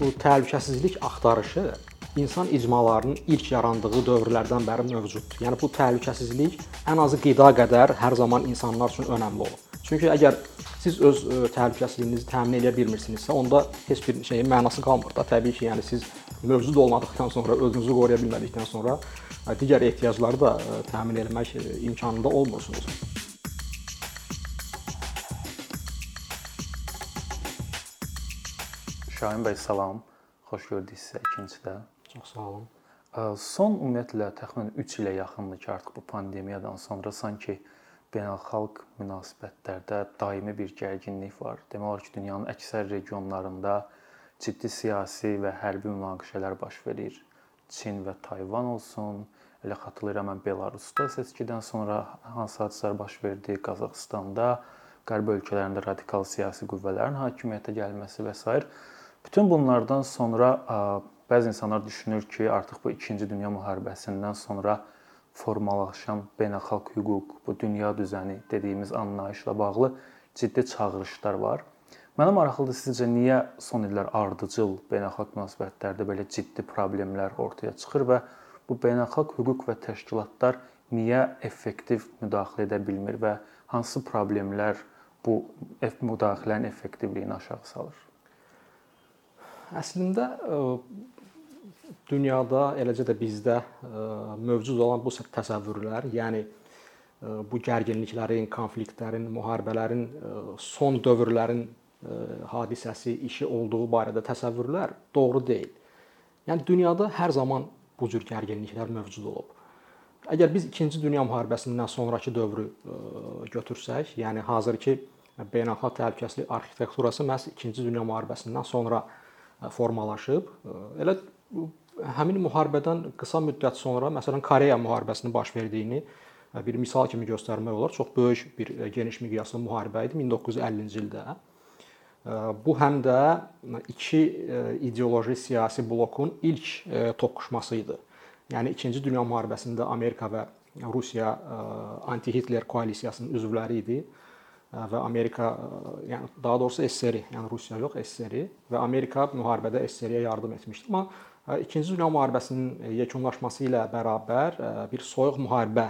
bu təhlükəsizlik axtarışı insan icmalarının ilk yarandığı dövrlərdən bəri mövcuddur. Yəni bu təhlükəsizlik ən azı qida qədər hər zaman insanlar üçün önəmli olub. Çünki əgər siz öz ə, təhlükəsizliyinizi təmin edə bilmirsinizsə, onda heç bir şeyin mənası qalmır da. Təbii ki, yəni siz mövcud olmadıkdan sonra, özünüzü qoruya bilmədikdən sonra ə, digər ehtiyacları da ə, təmin etmək imkanında olmursunuz. Şahin bəy salam. Xoş gördük sizə ikincidə. Çox sağ olun. Son ümumiyyətlə təxminən 3 ilə yaxındır ki, artıq bu pandemiyadan sonra sanki beynəlxalq münasibətlərdə daimi bir gərginlik var. Demək olar ki, dünyanın əksər regionlarında ciddi siyasi və hərbi münaqişələr baş verir. Çin və Tayvan olsun, elə xatırlayıram mən Belarusda seçkidən sonra hansı hadisələr baş verdi, Qazaxıstanda, qərb ölkələrində radikal siyasi qüvvələrin hakimiyyətə gəlməsi və s. Bütün bunlardan sonra bəzi insanlar düşünür ki, artıq bu 2-ci dünya müharibəsindən sonra formalaşan beynəlxalq hüquq, bu dünya düzəni dediyimiz anlayışla bağlı ciddi çağırışlar var. Mənə maraqlıdır sizcə niyə son illər ardıcıl beynəlxalq münasibətlərdə belə ciddi problemlər ortaya çıxır və bu beynəlxalq hüquq və təşkilatlar niyə effektiv müdaxilə edə bilmir və hansı problemlər bu müdaxilənin effektivliyini aşağı salır? Əslində dünyada, eləcə də bizdə mövcud olan bu təsəvvürlər, yəni bu gərginliklərin, konfliktlərin, müharibələrin son dövrlərin hadisəsi, işi olduğu barədə təsəvvürlər doğru deyil. Yəni dünyada hər zaman bu cür gərginliklər mövcud olub. Əgər biz 2-ci dünya müharibəsindən sonrakı dövrü götürsək, yəni hazırki beynəlxalq təhlükəsizlik arxitekturası məhz 2-ci dünya müharibəsindən sonra formalaşıb. Elə həmin müharibədən qısa müddət sonra, məsələn, Koreya müharibəsinin baş verdiyini bir misal kimi göstərmək olar. Çox böyük bir geniş miqyaslı müharibə idi 1950-ci ildə. Bu həm də iki ideoloji siyasi blokun ilk toqquşması idi. Yəni 2-ci dünya müharibəsində Amerika və Rusiya anti-Hitler koalisiyasının üzvləri idi və Amerika, yəni daha doğrusu SSR, yəni Rusiya yox, SSR və Amerika müharibədə SSR-yə yardım etmişdi. Amma 2-ci Dünya müharibəsinin yekunlaşması ilə bərabər bir soyuq müharibə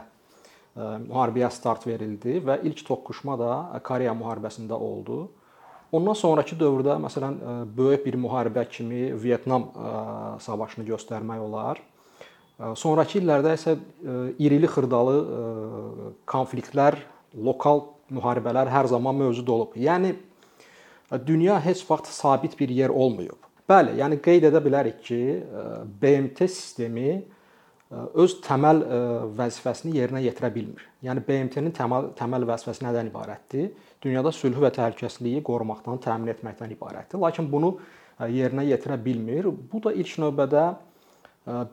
müharibəyə start verildi və ilk toqquşma da Koreya müharibəsində oldu. Ondan sonrakı dövrdə məsələn böyük bir müharibə kimi Vyetnam savaşını göstərmək olar. Sonrakı illərdə isə irili xırdalı konfliktlər, lokal müharibələr hər zaman mövcud olub. Yəni dünya heç vaxt sabit bir yer olmayıb. Bəli, yəni qeyd edə bilərik ki, BMT sistemi öz təməl vəzifəsini yerinə yetirə bilmir. Yəni BMT-nin təməl təməl vəzifəsi nədən ibarətdir? Dünyada sülhü və təhlükəsizliyi qorumaqdan, təmin etməkdən ibarətdir. Lakin bunu yerinə yetirə bilmir. Bu da ilk növbədə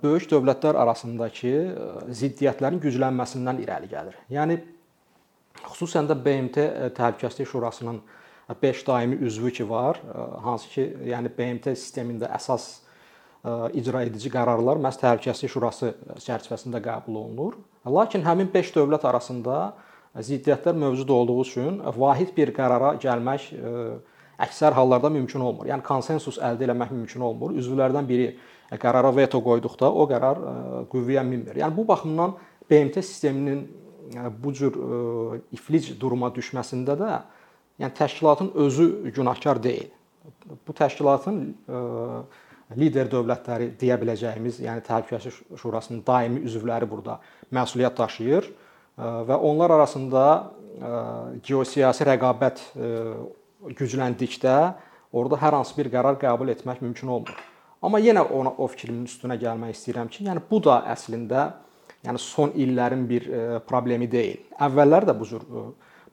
böyük dövlətlər arasındakı ziddiyyətlərin güclənməsindən irəli gəlir. Yəni Xüsusən də BMT e, Təhlükəsizlik Şurasının 5 daimi üzvü ki var, e, hansı ki, yəni BMT sistemində əsas e, icra edici qərarlar məhz Təhlükəsizlik Şurası çərçivəsində qəbul olunur. Lakin həmin 5 dövlət arasında ziddiyyətlər mövcud olduğu üçün vahid bir qərara gəlmək əksər hallarda mümkün olmur. Yəni konsensus əldə etmək mümkün olmur. Üzvlərdən biri qərara veto qoyduqda o qərar qüvvəyə minmir. Yəni bu baxımdan BMT sisteminin bu cür e, iflic duruma düşməsində də yəni təşkilatın özü günahkar deyil. Bu təşkilatın e, lider dövlətləri deyə biləcəyimiz, yəni Təhlükəsizlik Şurasının daimi üzvləri burada məsuliyyət daşıyır e, və onlar arasında geosiyasi rəqabət gücləndikdə orada hər hansı bir qərar qəbul etmək mümkün olmur. Amma yenə ona o fikrimin üstünə gəlmək istəyirəm ki, yəni bu da əslində yəni son illərin bir e, problemi deyil. Əvvəllər də bu cür e,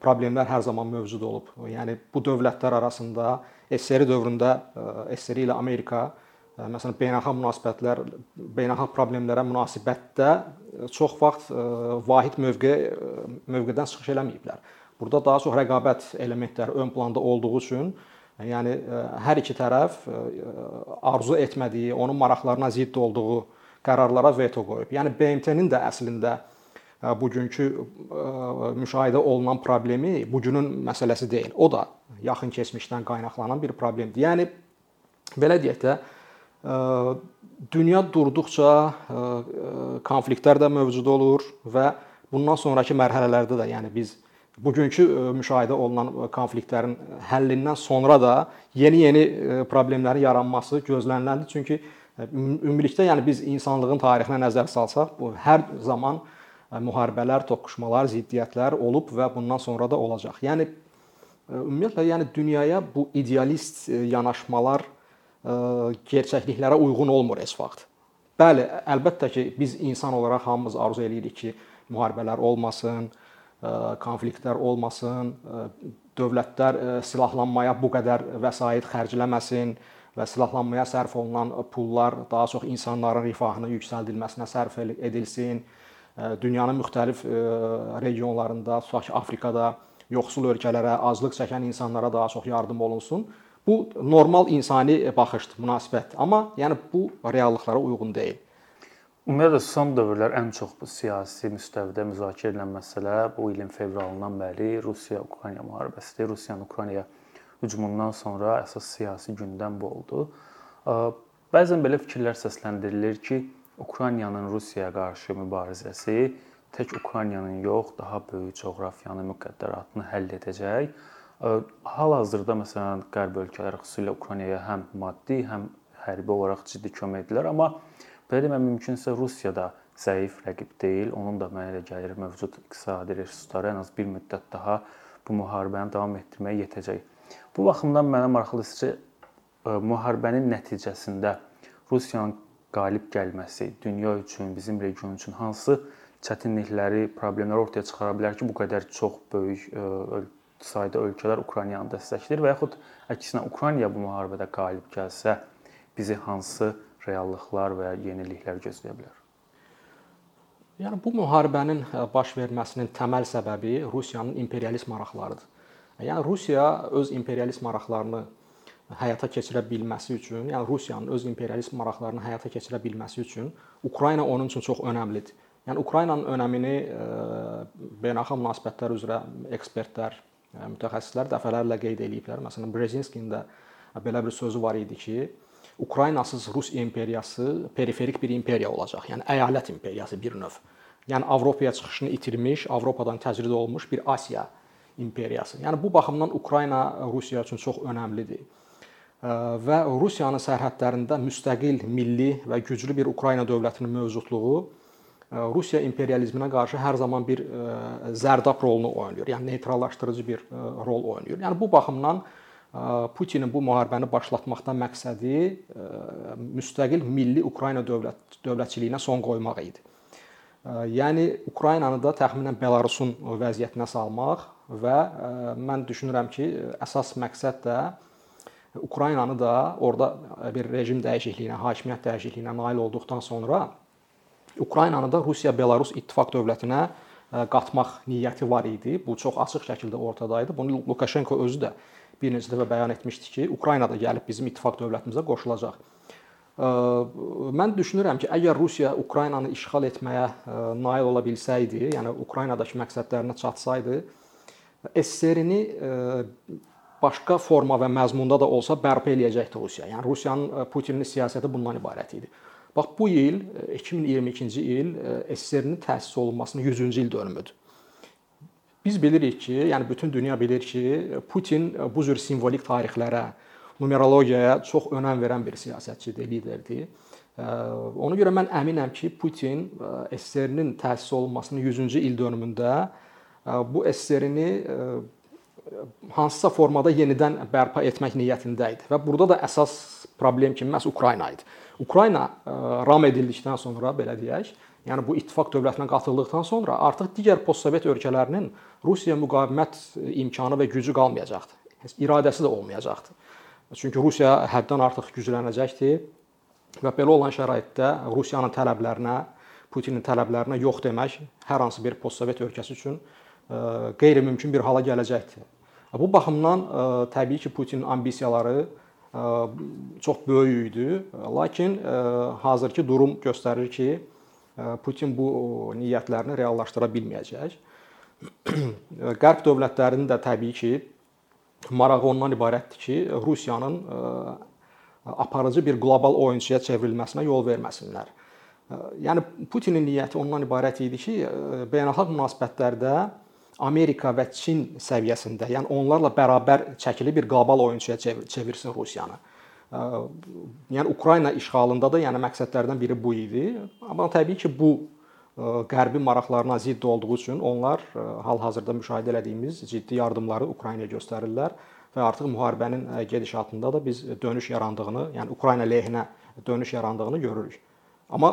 problemlər hər zaman mövcud olub. Yəni bu dövlətlər arasında SSR dövründə e, SSR ilə Amerika məsələn beynəlxalq münasibətlər, beynəlxalq problemlərə münasibətdə çox vaxt vahid mövqe mövqedən çıxış eləməyiblər. Burada daha çox rəqabət elementləri ön planda olduğu üçün yəni hər iki tərəf arzu etmədiyi, onun maraqlarına zidd olduğu qərarlara veto qoyub. Yəni BMT-nin də əslində e, bugünkü e, müşahidə olunan problemi bu günün məsələsi deyil. O da yaxın keçmişdən qaynaqlanan bir problemdir. Yəni belə deyək də dünya durduqca konfliktlər də mövcud olur və bundan sonrakı mərhələlərdə də, yəni biz bugünkü müşahidə olunan konfliktlərin həllindən sonra da yeni-yeni problemlərin yaranması gözləniləndir. Çünki ümumilikdə yəni biz insanlığın tarixinə nəzər salsaq, bu hər zaman müharibələr, toqquşmalar, ziddiyyətlər olub və bundan sonra da olacaq. Yəni ümumiyyətlə yəni dünyaya bu idealist yanaşmalar gerçəkliklərə uyğun olmur heç vaxt. Bəli, əlbəttə ki, biz insan olaraq hamımız arzu eləyirik ki, müharibələr olmasın, konfliktlər olmasın, dövlətlər silahlanmaya bu qədər vəsait xərcləməsin və silahlanmaya sərf olunan pullar daha çox insanların rifahını yüksəldilməsinə sərf edilsin. Dünyanın müxtəlif regionlarında, tutaq ki, Afrikada yoxsul ölkələrə, azlıq çəkən insanlara daha çox yardım olunsun. Bu normal insani baxışdır, münasibətdir. Amma yəni bu reallıqlara uyğun deyil. Ümumiyyətlə son dövrlər ən çox bu siyasi müstəvidə müzakirə edilən məsələ bu ilin fevralından bəri Rusiya-Ukrayna müharibəsidir. Rusiyanın Ukraynaya hücumundan sonra əsas siyasi gündəm bu oldu. Bəzən belə fikirlər səsləndirilir ki, Ukraynanın Rusiyaya qarşı mübarizəsi tək Ukraynanın yox, daha böyük coğrafiyanın müqəddəratını həll edəcək Hal-hazırda məsələn qərb ölkələri xüsusilə Ukraynaya həm maddi, həm hərbi olaraq ciddi kömək edirlər, amma belə demək mümkünsə Rusiya da zəif rəqib deyil. Onun da mənə elə gəlir mövcud iqtisadi resursları ən az bir müddət daha bu müharibəni davam etdirməyə yetəcək. Bu baxımdan mənə maraqlıdır sizcə müharibənin nəticəsində Rusiyanın qalib gəlməsi dünya üçün, bizim region üçün hansı çətinlikləri, problemləri ortaya çıxara bilər ki, bu qədər çox böyük sayda ölkələr Ukraynanı dəstəkləyir və yaxud əksinə Ukrayna bu müharibədə qalib gəlsə, bizi hansı reallıqlar və yeniliklər gözləyə bilər? Yəni bu müharibənin e, baş verməsinin təməl səbəbi Rusiyanın imperialist maraqlarıdır. Yəni Rusiya öz imperialist maraqlarını həyata keçirə bilməsi üçün, yəni Rusiyanın öz imperialist maraqlarını həyata keçirə bilməsi üçün Ukrayna onun üçün çox önəmlidir. Yəni Ukraynanın önəmini e, beynəlxalq münasibətlər üzrə ekspertlər, mütəxəssislər dəfələrlə qeyd eləyiblər. Məsələn, Brezinskinin də belə bir sözü var idi ki, Ukraynasız Rus imperiyası periferik bir imperiya olacaq. Yəni əyalət imperiyası bir növ. Yəni Avropaya çıxışını itirmiş, Avropadan təcrid olmuş bir Asiya imperiyası. Yəni bu baxımdan Ukrayna Rusiya üçün çox önəmlidir. Və Rusiyanın sərhədlərində müstəqil, milli və güclü bir Ukrayna dövlətinin mövcudluğu Rusiya imperializminə qarşı hər zaman bir zərdab rolunu oynayır. Yəni neytrallaşdırıcı bir rol oynayır. Yəni bu baxımdan Putinin bu müharibəni başlatmaqdan məqsədi müstəqil milli Ukrayna dövlət dövlətçiliyinə son qoymaq idi. Yəni Ukraynanı da təxminən Belarusun vəziyyətinə salmaq və mən düşünürəm ki, əsas məqsəd də Ukraynanı da orada bir rejim dəyişikliyinə, hakimiyyət dəyişikliyinə nail olduqdan sonra Ukraynanı da Rusiya-Belarus ittifaq dövlətinə qatmaq niyyəti var idi. Bu çox açıq şəkildə ortada idi. Bunu Lukashenko özü də bir neçə dəfə bəyan etmişdi ki, Ukrayna da gəlib bizim ittifaq dövlətimizə qoşulacaq. Mən düşünürəm ki, əgər Rusiya Ukraynanı işğal etməyə nail ola bilsəydi, yəni Ukraynadakı məqsədlərinə çatsaydı, SSR-ni başqa forma və məzmunda da olsa bərpa eləyəcəkdi Rusiya. Yəni Rusiyanın Putinin siyasəti bundan ibarət idi. Bax bu il 2022-ci e, il SSR-nin təsis olunmasının 100-cü il dönümüdür. Biz bilirik ki, yəni bütün dünya bilir ki, Putin bu cür simvolik tarixlərə, numerologiyaya çox önəm verən bir siyasətçidir, liderdir. Ona görə mən əminəm ki, Putin SSR-nin təsis olunmasının 100-cü il dönümündə bu SSR-ni hansısa formada yenidən bərpa etmək niyyətində idi və burada da əsas problem kimi məhz Ukrayna idi. Ukrayna ram edildikdən sonra belə deyək, yəni bu ittifaq dövlətinə qatıldıqdan sonra artıq digər postsovet ölkələrinin Rusiya müqavimət imkanı və gücü qalmayacaqdı. İradəsi də olmayacaqdı. Çünki Rusiya həddən artıq güclənəcəkdi və belə olan şəraitdə Rusiyanın tələblərinə, Putinin tələblərinə yox demək hər hansı bir postsovet ölkəsi üçün e, qeyri-mümkün bir hala gələcəkdi. Bu baxımdan e, təbii ki, Putinin ambisiyaları çox böyük idi. Lakin hazırki durum göstərir ki, Putin bu niyyətlərini reallaşdıra bilməyəcək. Qərb dövlətlərinin də təbii ki, marağı ondan ibarətdir ki, Rusiyanın aparıcı bir qlobal oyunçuya çevrilməsinə yol verməsinlər. Yəni Putinin niyyəti ondan ibarət idi ki, beynəlxalq münasibətlərdə Amerika və Çin səviyyəsində, yəni onlarla bərabər çəkili bir qlobal oyunçuya çevirsin Rusiyanı. Yəni Ukrayna işğalında da yəni məqsədlərdən biri bu idi. Amma təbii ki, bu Qərbin maraqlarına zidd olduğu üçün onlar hal-hazırda müşahidə etdiyimiz ciddi yardımları Ukraynaya göstərirlər və artıq müharibənin gedişatında da biz dönüş yarandığını, yəni Ukrayna lehinə dönüş yarandığını görürük. Amma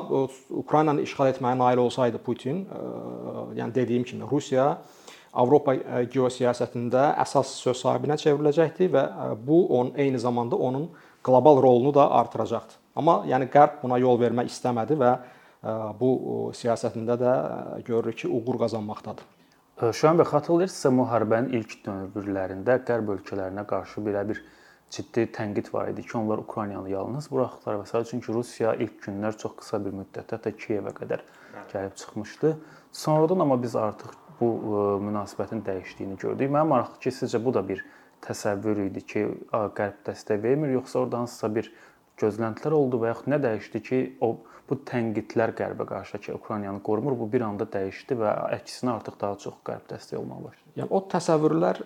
Ukraynanı işğal etməyə nail olsaydı Putin, yəni dediyim kimi Rusiya Avropa geosiyasətində əsas söz sahibinə çevriləcəkdi və bu onun eyni zamanda onun qlobal rolunu da artıracaqdı. Amma yəni Qərb buna yol vermək istəmədi və bu siyasətində də görürük ki, uğur qazanmaqdadır. Şahin bəy, xatırlayırsınızsa müharibənin ilk dövrlərində Qərb ölkələrinə qarşı belə bir ciddi tənqid var idi ki, onlar Ukraynanı yalnız buraxdılar və sadəcə çünki Rusiya ilk günlər çox qısa bir müddətdə hətta Kiyevə qədər gəlib çıxmışdı. Sonradan amma biz artıq bu münasibətin dəyişdiyini gördük. Mənim maraqlı ki, sizcə bu da bir təsəvvür idi ki, Qərb dəstək vermir, yoxsa orada hansısa bir gözləntilər oldu və yaxud nə dəyişdi ki, o bu tənqidlər Qərbə qarşı ki, Ukraynanı qorumur, bu bir anda dəyişdi və əksinə artıq daha çox Qərb dəstək olmağa başladı. Yəni o təsəvvürlər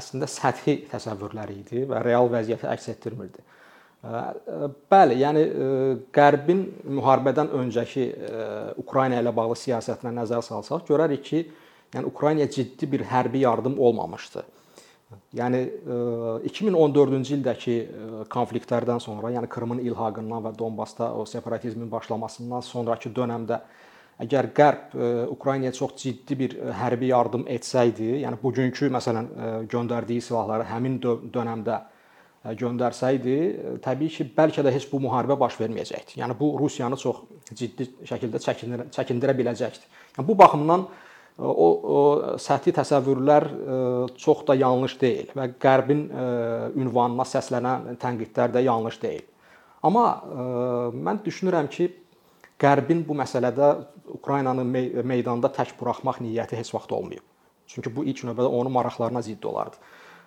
əslində səthi təsəvvürlər idi və real vəziyyəti əks etdirmirdi. Bəli, yəni Qərbin müharibədən öncəki Ukrayna ilə bağlı siyasətinə nəzər salsaq, görərik ki, yəni Ukraynaya ciddi bir hərbi yardım olmamışdı. Yəni 2014-cü ildəki konfliktlərdən sonra, yəni Krımın ilhaqından və Donbasda o separatizmin başlamasından sonrakı dövrdə əgər Qərb Ukraynaya çox ciddi bir hərbi yardım etsəydi, yəni bugünkü məsələn göndərdiyi silahları həmin dövrdə göndərsəydi, təbii ki, bəlkə də heç bu müharibə baş verməyəcəkdi. Yəni bu Rusiyanı çox ciddi şəkildə çəkindirə, çəkindirə biləcəkdi. Yəni bu baxımdan o, o səthi təsəvvürlər e, çox da yanlış deyil və Qərbin e, ünvanına səslənən tənqidlər də yanlış deyil. Amma e, mən düşünürəm ki, Qərbin bu məsələdə Ukraynanı meydanda tək buraxmaq niyyəti heç vaxt olmayıb. Çünki bu ilk növbədə onun maraqlarına zidd olardı.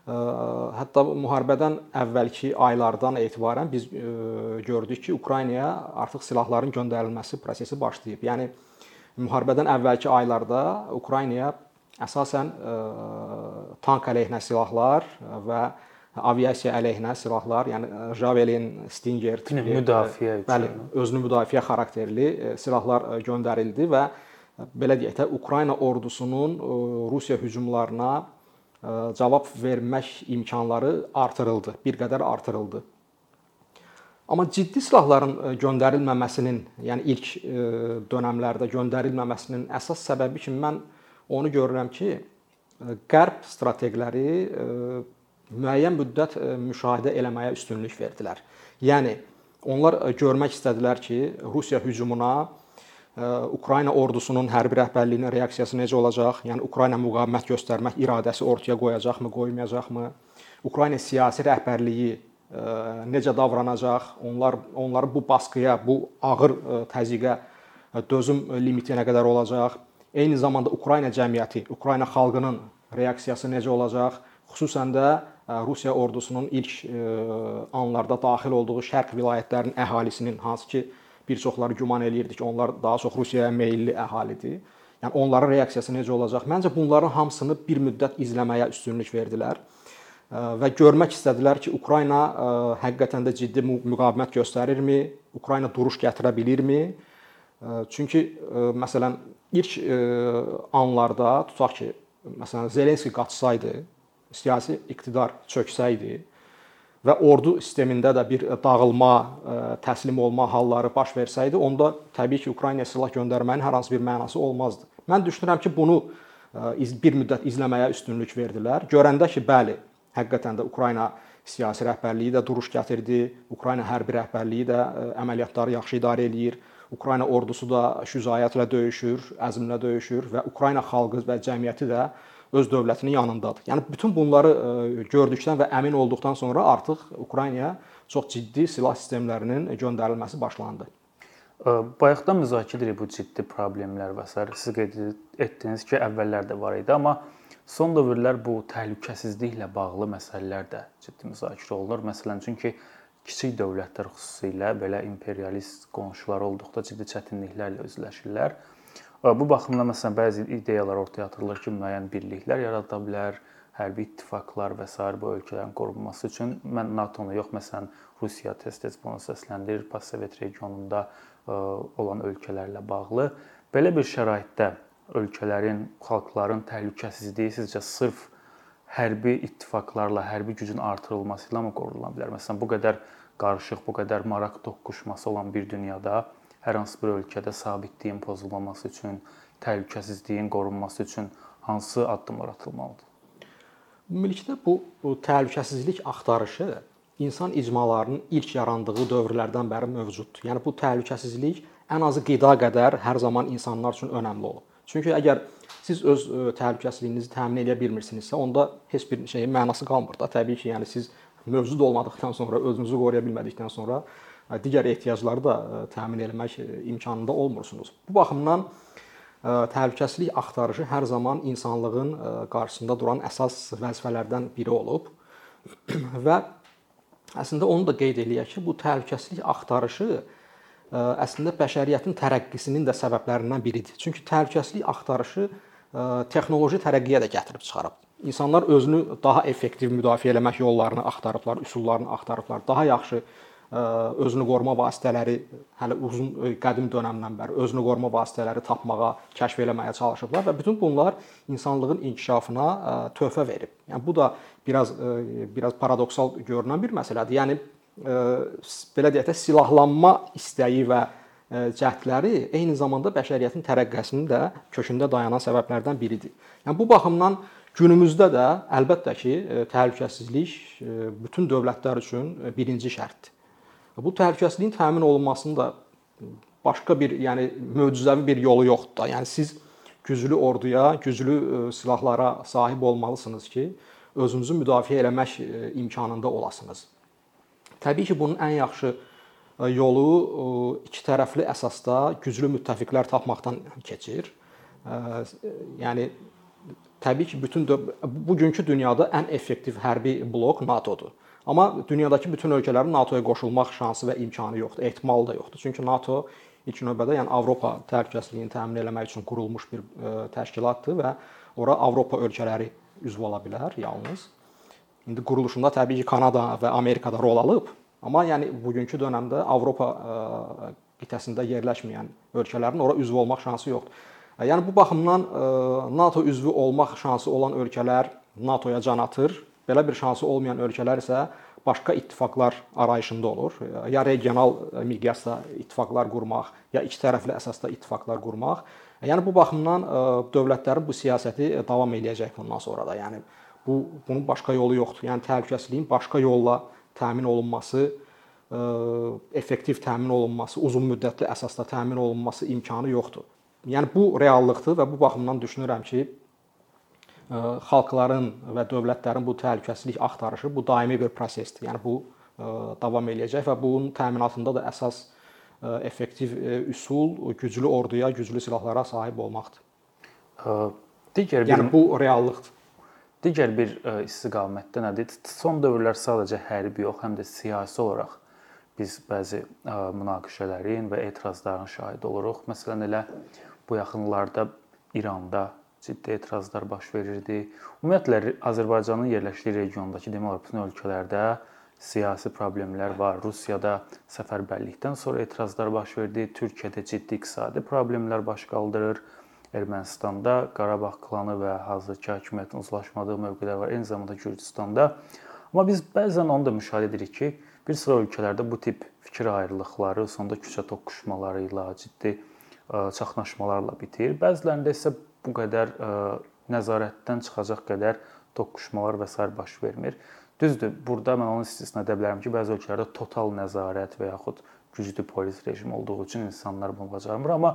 Hətta müharibədən əvvəlki aylardan etibarən biz gördük ki, Ukraynaya artıq silahların göndərilməsi prosesi başlayıb. Yəni müharibədən əvvəlki aylarda Ukraynaya əsasən e, tank əleyhinə silahlar və aviasiya əleyhinə silahlar, yəni e, Javelin, Stinger tipli müdafiə üçün, bəli, özünü müdafiə xarakterli e, silahlar göndərildi və belə deyək də Ukrayna ordusunun Rusiya hücumlarına cavab vermək imkanları artırıldı, bir qədər artırıldı. Amma ciddi silahların e, göndərilməməsinin, yəni ilk e, dövrlərdə göndərilməməsinin əsas səbəbi kimi mən onu görürəm ki, e, qərb strateqləri müəyyən müddət müşahidə eləməyə üstünlük verdilər. Yəni onlar görmək istədilər ki, Rusiya hücumuna Ukrayna ordusunun hərbi rəhbərliyinin reaksiyası necə olacaq? Yəni Ukrayna müqavimət göstərmək iradəsi ortaya qoyacaqmı, qoymayacaqmı? Ukrayna siyasi rəhbərliyi necə davranacaq, onlar onları bu baskıya, bu ağır təzyiqə dözüm limiti nə qədər olacaq? Eyni zamanda Ukrayna cəmiyyəti, Ukrayna xalqının reaksiyası necə olacaq? Xüsusən də Rusiya ordusunun ilk anlarda daxil olduğu şərq vilayətlərinin əhalisinin hansı ki bir çoxları güman eləyirdi ki, onlar daha çox Rusiyaya meylli əhalidir. Yəni onların reaksiyası necə olacaq? Məncə bunların hamısını bir müddət izləməyə üstünlük verdilər və görmək istədilər ki, Ukrayna həqiqətən də ciddi müqavimət göstərirmi? Ukrayna duruş gətirə bilirmi? Çünki məsələn ilk anlarda tutaq ki, məsələn Zelenski qaçsaydı, siyasi iqtidar çöksəydi və ordu sistemində də bir dağılma, təslim olma halları baş versəydi, onda təbii ki, Ukraynaya silah göndərməyin hər hansı bir mənası olmazdı. Mən düşünürəm ki, bunu bir müddət izləməyə üstünlük verdilər. Görəndə ki, bəli, Həqiqətən də Ukrayna siyasi rəhbərliyi də duruş gətirdi. Ukrayna hərbi rəhbərliyi də e, əməliyyatları yaxşı idarə eləyir. Ukrayna ordusu da şücaətlə döyüşür, əzmlə döyüşür və Ukrayna xalqı və cəmiyyəti də öz dövlətinin yanındadır. Yəni bütün bunları e, gördükdən və əmin olduqdan sonra artıq Ukraynaya çox ciddi silah sistemlərinin göndərilməsi başlandı. E, bayaqdan müzakirə edirik bu ciddi problemlər və s. siz qeyd etdiniz ki, əvvəllər də var idi, amma Son dövrlər bu təhlükəsizliklə bağlı məsələlər də ciddi müzakirə olunur. Məsələn, çünki kiçik dövlətlər xüsusilə belə imperialist qonşular olduqda ciddi çətinliklərlə üzləşirlər. Bu baxımdan məsələn bəzi ideyalar ortaya atılır ki, müəyyən birliklər yarada bilər, hərbi ittifaqlar və sair bu ölkələrin qorunması üçün mən NATO-nu yox, məsələn, Rusiya tez-tez bunu səsləndirir, postsovet regionunda olan ölkələrlə bağlı. Belə bir şəraitdə ölkələrin, xalqların təhlükəsizliyi sizcə sırf hərbi ittifaqlarla, hərbi gücün artırılması ilə mi qorunula bilər? Məsələn, bu qədər qarışıq, bu qədər maraq toqquşması olan bir dünyada hər hansı bir ölkədə sabitliyin pozulmaması üçün, təhlükəsizliyin qorunması üçün hansı addımlar atılmalıdır? Ümumilikdə bu, bu təhlükəsizlik axtarışı insan icmalarının ilk yarandığı dövrlərdən bəri mövcuddur. Yəni bu təhlükəsizlik ən azı qida qədər hər zaman insanlar üçün önəmli olub. Çünki əgər siz öz e, təhlükəsizliyinizi təmin edə bilmirsinizsə, onda heç bir şeyin mənası qalmır da. Təbii ki, yəni siz mövcud olmadıkdan sonra, özünüzü qoruya bilmədikdən sonra e, digər ehtiyacları da e, təmin etmək imkanında olmursunuz. Bu baxımdan təhlükəsizlik axtarışı hər zaman insanlığın qarşısında duran əsas vəzifələrdən biri olub və əslində onu da qeyd eləyək ki, bu təhlükəsizlik axtarışı əslində bəşəriyyətin tərəqqisinin də səbəblərindən biridir. Çünki təhlükəsizlik axtarışı texnoloji tərəqqiyə də gətirib çıxarıb. İnsanlar özünü daha effektiv müdafiə etmək yollarını axtarıblar, üsullarını axtarıblar. Daha yaxşı özünü qoruma vasitələri hələ uzun qədim dövrdən bəri özünü qoruma vasitələri tapmağa, kəşf eləməyə çalışıblar və bütün bunlar insanlığın inkişafına töhfə verib. Yəni bu da biraz biraz paradoksal görünən bir məsələdir. Yəni belə deyək də silahlanma istəyi və cəhdləri eyni zamanda bəşəriyyətin tərəqqisinin də kökündə dayanan səbəblərdən biridir. Yəni bu baxımdan günümüzdə də əlbəttə ki, təhlükəsizlik bütün dövlətlər üçün birinci şərtdir. Bu təhlükəsizliyin təmin olunmasının da başqa bir, yəni möcüzəvi bir yolu yoxdur da. Yəni siz güclü orduya, güclü silahlara sahib olmalısınız ki, özünüzü müdafiə etmək imkanında olasınız. Təbii ki, bunun ən yaxşı yolu iki tərəfli əsasda güclü müttəfiqlər tapmaqdan keçir. Yəni təbii ki, bütün bugünkü dünyada ən effektiv hərbi blok NATO-dur. Amma dünyadakı bütün ölkələrin NATO-ya qoşulmaq şansı və imkanı yoxdur, ehtimalı da yoxdur. Çünki NATO ilk növbədə yəni Avropa təhlükəsizliyini təmin etmək üçün qurulmuş bir təşkilatdır və ora Avropa ölkələri üzv ola bilər yalnız. İndi quruluşunda təbii ki, Kanada və Amerika da rol alıb. Amma yəni bugünkü dövrdə Avropa e, qitəsində yerləşməyən ölkələrin ora üzv olmaq şansı yoxdur. E, yəni bu baxımdan e, NATO üzvü olmaq şansı olan ölkələr NATO-ya can atır. Belə bir şansı olmayan ölkələr isə başqa ittifaqlar arayışında olur. Ya regional miqyasda ittifaqlar qurmaq, ya iki tərəfli əsasda ittifaqlar qurmaq. Yəni bu baxımdan dövlətlərin bu siyasəti davam eləyəcək bundan sonra da. Yəni bu bunun başqa yolu yoxdur. Yəni təhlükəsizliyin başqa yolla təmin olunması, e, effektiv təmin olunması, uzun müddətli əsasda təmin olunması imkanı yoxdur. Yəni bu reallıqdır və bu baxımdan düşünürəm ki, e, xalqların və dövlətlərin bu təhlükəsizlik axtarışı bu daimi bir prosesdir. Yəni bu e, davam eləyəcək və bunun təminatında da əsas effektiv üsul güclü orduya, güclü silahlara sahib olmaqdır. Digər bir yəni bu reallıqdır. Digər bir e, istiqamətdə nədir? Son dövrlər sadəcə hərbi yox, həm də siyasi olaraq biz bəzi e, münaqişələrin və etirazların şahidi oluruq. Məsələn elə bu yaxınlarda İranda ciddi etirazlar baş verirdi. Ümumiyyətlə Azərbaycanın yerləşdiyi regiondakı demək olar bütün ölkələrdə siyasi problemlər var. Rusiyada səfərbərlikdən sonra etirazlar baş verdi. Türkiyədə ciddi iqtisadi problemlər baş qaldırır. Ermənistanda Qarabağ klanı və hazırki hakimiyyətin uzlaşmadığı mövqelər var, eyni zamanda Gürcüstanda. Amma biz bəzən onu da müşahidə edirik ki, bir sıra ölkələrdə bu tip fikir ayrılıqları sonda küçə toqquşmaları ilə, ciddi çaxnaşmalarla bitir. Bəzilərində isə bu qədər nəzarətdən çıxacaq qədər toqquşmalar və sair baş vermir. Düzdür, burada mən onu istisna edə bilərəm ki, bəzi ölkələrdə total nəzarət və yaxud güclü polis rejimi olduğu üçün insanlar bunu bacarmır, amma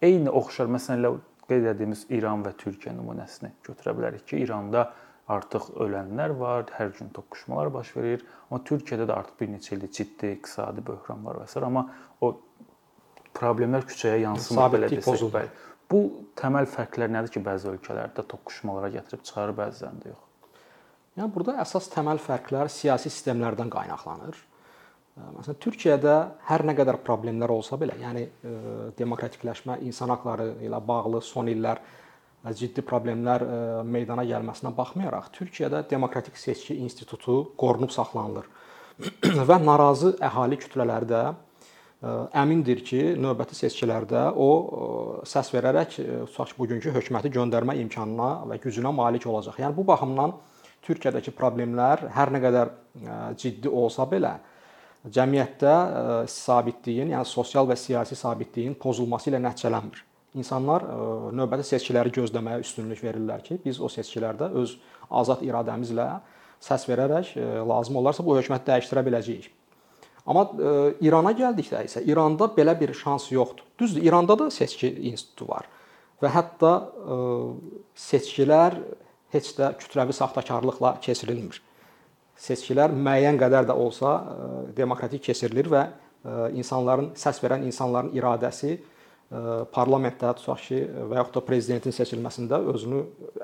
eyni oxşar məsələlər qeyd etdiyimiz İran və Türkiyə nümunəsini götürə bilərik ki, İranda artıq ölənlər var, hər gün toqquşmalar baş verir, amma Türkiyədə də artıq bir neçə ildir ciddi iqtisadi böhran var və s. amma o problemlər küçəyə yansımır belə desək. Bəli. Bu təməl fərqlər nədir ki, bəzi ölkələrdə toqquşmalara gətirib çıxarır, bəzilərində yox? Yəni burada əsas təməl fərqlər siyasi sistemlərdən qaynaqlanır. Məsələn, Türkiyədə hər nə qədər problemlər olsa belə, yəni demokratikləşmə, insan hüquqları ilə bağlı son illər ciddi problemlər meydana gəlməsinə baxmayaraq, Türkiyədə demokratik seçki institutu qorunub saxlanılır. və narazı əhali kütlələri də əmindir ki, növbəti seçkilərdə o səs verərək tutaq bugünkü hökuməti göndərmə imkanına və gücünə malik olacaq. Yəni bu baxımdan Türkiyədəki problemlər hər nə qədər ciddi olsa belə, cəmiyyətdə sabitliyin, yəni sosial və siyasi sabitliyin pozulması ilə nəticələnmir. İnsanlar növbəti seçkiləri gözləməyə üstünlük verirlər ki, biz o seçkilərdə öz azad iradəmizlə səs verərək lazım olarsa bu hökuməti dəyişdirə biləcəyik. Amma e, İrana gəldikdə isə İranda belə bir şans yoxdur. Düzdür, İranda da seçki institutu var və hətta e, seçkilər heç də kütləvi saxtakarlıqla keçirilmir. Seçkilər müəyyən qədər də olsa e, demokratik keçirilir və insanların səs verən insanların iradəsi parlamentdə tutaq ki, və yaxud da prezidentin seçilməsində özünü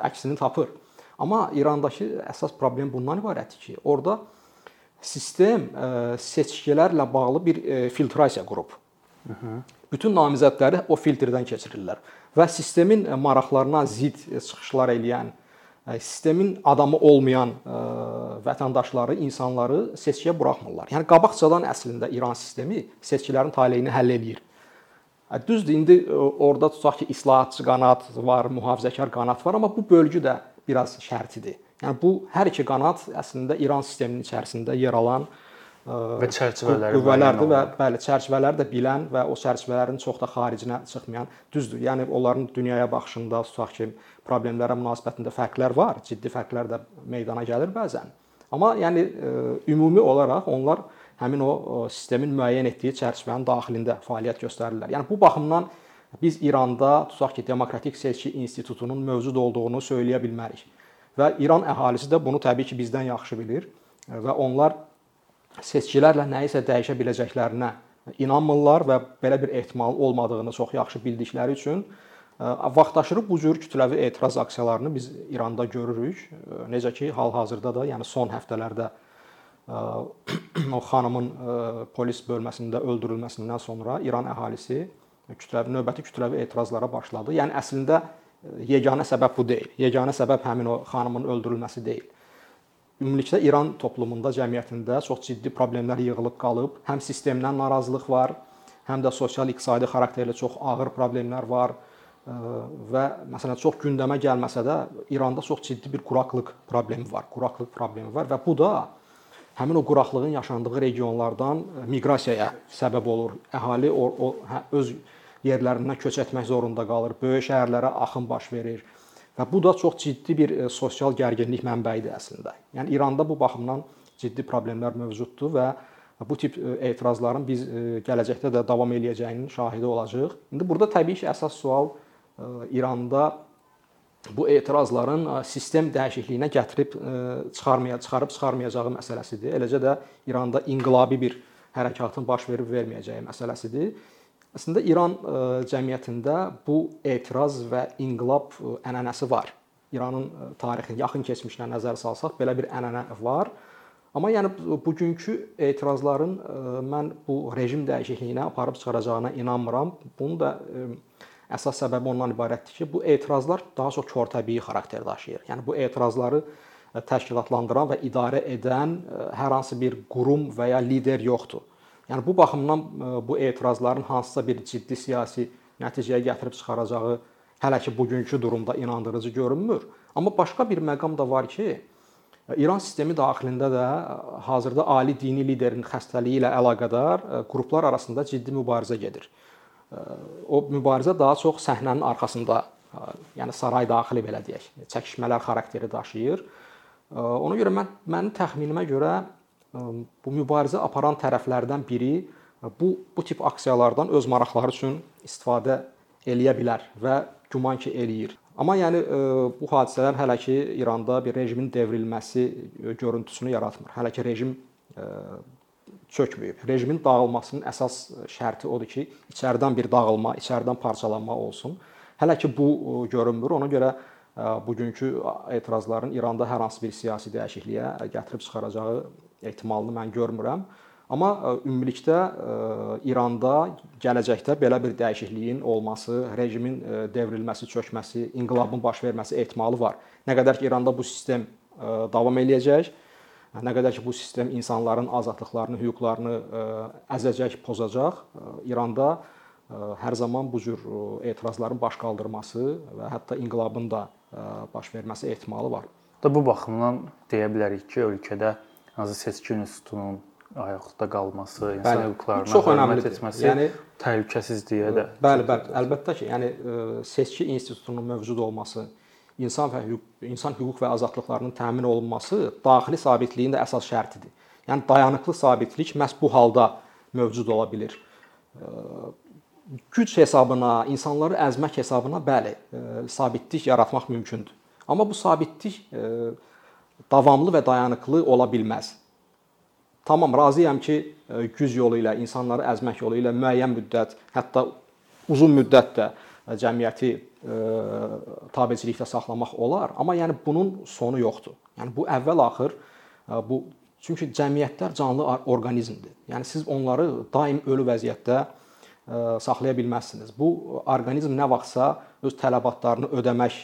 əksini tapır. Amma İrandakı əsas problem bundan ibarətdir ki, orada sistem e, seçkilərlə bağlı bir e, filtrasiya qurub. Bütün namizədləri o filtrdən keçirirlər və sistemin e, maraqlarına zidd çıxışlar eləyən, sistemin adamı olmayan vətəndaşları, insanları seçkiyə buraxmırlar. Yəni qabaqcadan əslində İran sistemi seçkilərin taleyini həll eləyir. Düzdür, indi orada tutaq ki, islahatçı qanat var, mühafizəkar qanat var, amma bu bölgü də biraz şərtidir. Yəni bu hər iki qanat əslində İran sisteminin içərisində yer alan və çərçivələri qüvvələrdir və bəli, çərçivələri də bilən və o çərçivələrin çox da xaricinə çıxmayan düzdür. Yəni onların dünyaya baxışında tutaq ki, problemlərə münasibətində fərqlər var, ciddi fərqlər də meydana gəlir bəzən. Amma yəni ümumi olaraq onlar həmin o sistemin müəyyən etdiyi çərçivənin daxilində fəaliyyət göstərirlər. Yəni bu baxımdan biz İranda tutaq ki, demokratik seçki institutunun mövcud olduğunu söyləyə bilmərik. Və İran əhalisi də bunu təbii ki, bizdən yaxşı bilir və onlar seçkilərlə nəyisə dəyişə biləcəklərinə inanmırlar və belə bir ehtimal olmadığını çox yaxşı bildikləri üçün vaxtaşırı bu cür kütləvi etiraz aksiyalarını biz İranda görürük. Necə ki, hal-hazırda da, yəni son həftələrdə o xanımın polis bölməsində öldürülməsindən sonra İran əhalisi kütləvi növbəti kütləvi etirazlara başladı. Yəni əslində yeganə səbəb bu deyil. Yeganə səbəb həmin o xanımın öldürülməsi deyil. Ümumilikdə İran toplumunda, cəmiyyətində çox ciddi problemlər yığılıb qalıb. Həm sistemdən narazılıq var, həm də sosial-iqtisadi xarakterli çox ağır problemlər var və məsələn çox gündəmə gəlməsə də İranda çox ciddi bir quraqlıq problemi var. Quraqlıq problemi var və bu da həmin o quraqlığın yaşandığı regionlardan miqrasiyaya səbəb olur. Əhali o, o hə, öz yerlərindən köç etmək zorunda qalır. Böyük şəhərlərə axın baş verir. Və bu da çox ciddi bir e, sosial gərginlik mənbəyidir əslində. Yəni İranda bu baxımdan ciddi problemlər mövcuddur və bu tip e, etirazların biz e, gələcəkdə də davam eləyəcəyinin şahidi olacağıq. İndi burada təbii ki, əsas sual İranda bu etirazların sistem dəyişikliyinə gətirib çıxarmaya çıxarıb çıxarmayacağı məsələsidir. Eləcə də İranda inqilabi bir hərəkatın baş verib verməyəcəyi məsələsidir. Əslində İran e, cəmiyyətində bu etiraz və inqilab e, ənənəsi var. İranın e, tarixini, yaxın keçmişinə nəzər salsaq belə bir ənənə var. Amma yəni bugünkü etirazların mən bu rejim dəyişikliyinə aparıb çıxaracağına inanmıram. Bunun da əsas səbəbi ondan ibarətdir ki, bu etirazlar daha çox körtəbii xarakter daşıyır. Yəni bu etirazları təşkilatlandıran və idarə edən hər hansı bir qurum və ya lider yoxdur. Yəni bu baxımdan e, bu etirazların hansısa bir ciddi siyasi nəticəyə gətirib çıxaracağı hələ ki bugünkü durumda inandırıcı görünmür. Amma başqa bir məqam da var ki, e, İran sistemi daxilində də e, hazırda ali dini liderin xəstəliyi ilə əlaqədar qruplar arasında ciddi mübarizə gedir. O mübarizə daha çox səhnənin arxasında, yəni saray daxili belə deyək, çəkişmələr xarakteri daşıyır. Ona görə mən mənim təxminimə görə bu mübarizə aparan tərəflərdən biri bu bu tip aksiyalardan öz maraqları üçün istifadə eləyə bilər və güman ki eləyir. Amma yəni bu hadisələr hələ ki İranda bir rejimin devrilməsi görüntüsünü yaratmır. Hələ ki rejim çökməyib. Rejimin dağılmasının əsas şərti odur ki, içəridən bir dağılma, içəridən parçalanma olsun. Hələ ki bu görünmür. Ona görə bugünkü etirazların İranda hər hansı bir siyasi dəyişikliyə gətirib çıxaracağı ehtimalını mən görmürəm. Amma ümumilikdə İranda gələcəkdə belə bir dəyişikliyin olması, rejimin devrilməsi, çökməsi, inqilabın baş verməsi ehtimalı var. Nə qədər ki İranda bu sistem davam eləyəcək, nə qədər ki bu sistem insanların azadlıqlarını, hüquqlarını əzəcək, pozacaq, İranda hər zaman bu cür etirazların baş qaldırması və hətta inqilabın da baş verməsi ehtimalı var. Da bu baxımdan deyə bilərik ki, ölkədə hansı seçki institutunun ayaqda qalması, insan hüquqlarına önəmlidir. etməsi, yəni təhlükəsizliyə də. Bəli, bəli, əlbəttə ki, yəni seçki institutunun mövcud olması, insan və hüquq, insan hüquq və azadlıqlarının təmin olunması daxili sabitliyin də əsas şərtidir. Yəni dayanıqlı sabitlik məhz bu halda mövcud ola bilər. Güc hesabına, insanları əzmək hesabına bəli, sabitlik yaratmaq mümkündür. Amma bu sabitlik davamlı və dayanıqlı ola bilməz. Tamam, razıyam ki, güc yolu ilə, insanları əzmək yolu ilə müəyyən müddət, hətta uzun müddət də cəmiyyəti e, tabecilikdə saxlamaq olar, amma yəni bunun sonu yoxdur. Yəni bu əvvəl-axır bu çünki cəmiyyətlər canlı orqanizmdir. Yəni siz onları daim ölü vəziyyətdə saxlaya bilməzsiniz. Bu orqanizm nə vaxtsa öz tələbatlarını ödəmək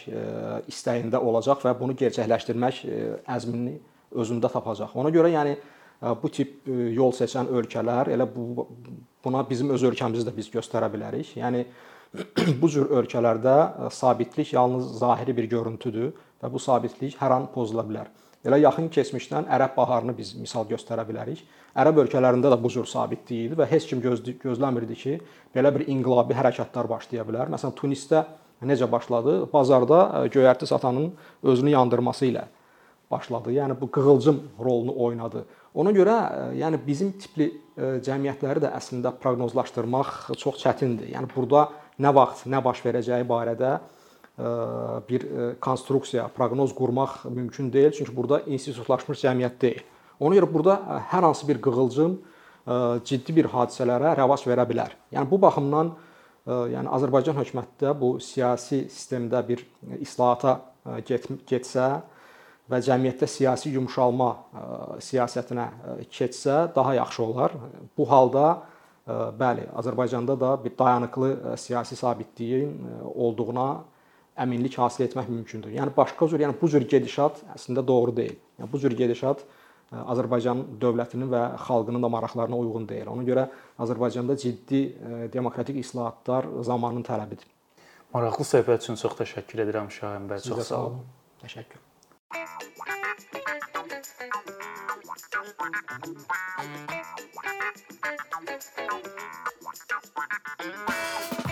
istəyində olacaq və bunu gerçəkləşdirmək əzmini özündə tapacaq. Ona görə yəni bu tip yol seçən ölkələr elə bu buna bizim öz ölkəmizi də biz göstərə bilərik. Yəni bu cür ölkələrdə sabitlik yalnız zahiri bir görüntüdür və bu sabitlik hər an pozula bilər. Elə yaxın keçmişdən Ərəb baharını biz misal göstərə bilərik. Ərəb ölkələrində də bu cür sabitlik idi və heç kim gözləmirdi ki, belə bir inqilabi hərəkətlər başlaya bilər. Məsələn, Tunisdə necə başladı? Bazarda göyərti satanın özünü yandırması ilə başladı. Yəni bu qığılcım rolunu oynadı. Ona görə e, yəni bizim tipli e, cəmiyyətləri də əslində proqnozlaşdırmaq çox çətindir. Yəni burada nə vaxt, nə baş verəcəyi barədə e, bir konstruksiya, proqnoz qurmaq mümkün deyil, çünki burada institutlaşmış cəmiyyət deyil. Ona görə burada hər hansı bir qığılcım ciddi bir hadisələrə rəvac verə bilər. Yəni bu baxımdan yəni Azərbaycan hökuməti də bu siyasi sistemdə bir islahata get getsə, və cəmiyyətdə siyasi yumşalma e, siyasətinə e, keçsə daha yaxşı olar. Bu halda e, bəli, Azərbaycanda da bir dayanıqlı siyasi sabitliyin olduğuna əminlik hasil etmək mümkündür. Yəni başqa cür, yəni bu cür gedişat əslində doğru deyil. Yəni bu cür gedişat Azərbaycan dövlətinin və xalqının da maraqlarına uyğun deyil. Ona görə Azərbaycanda ciddi demokratik islahatlar zamanın tələbidir. Maraqlı söhbət üçün çox təşəkkür edirəm Şahin bəy. Çox sağ olun. Təşəkkür. Thank you.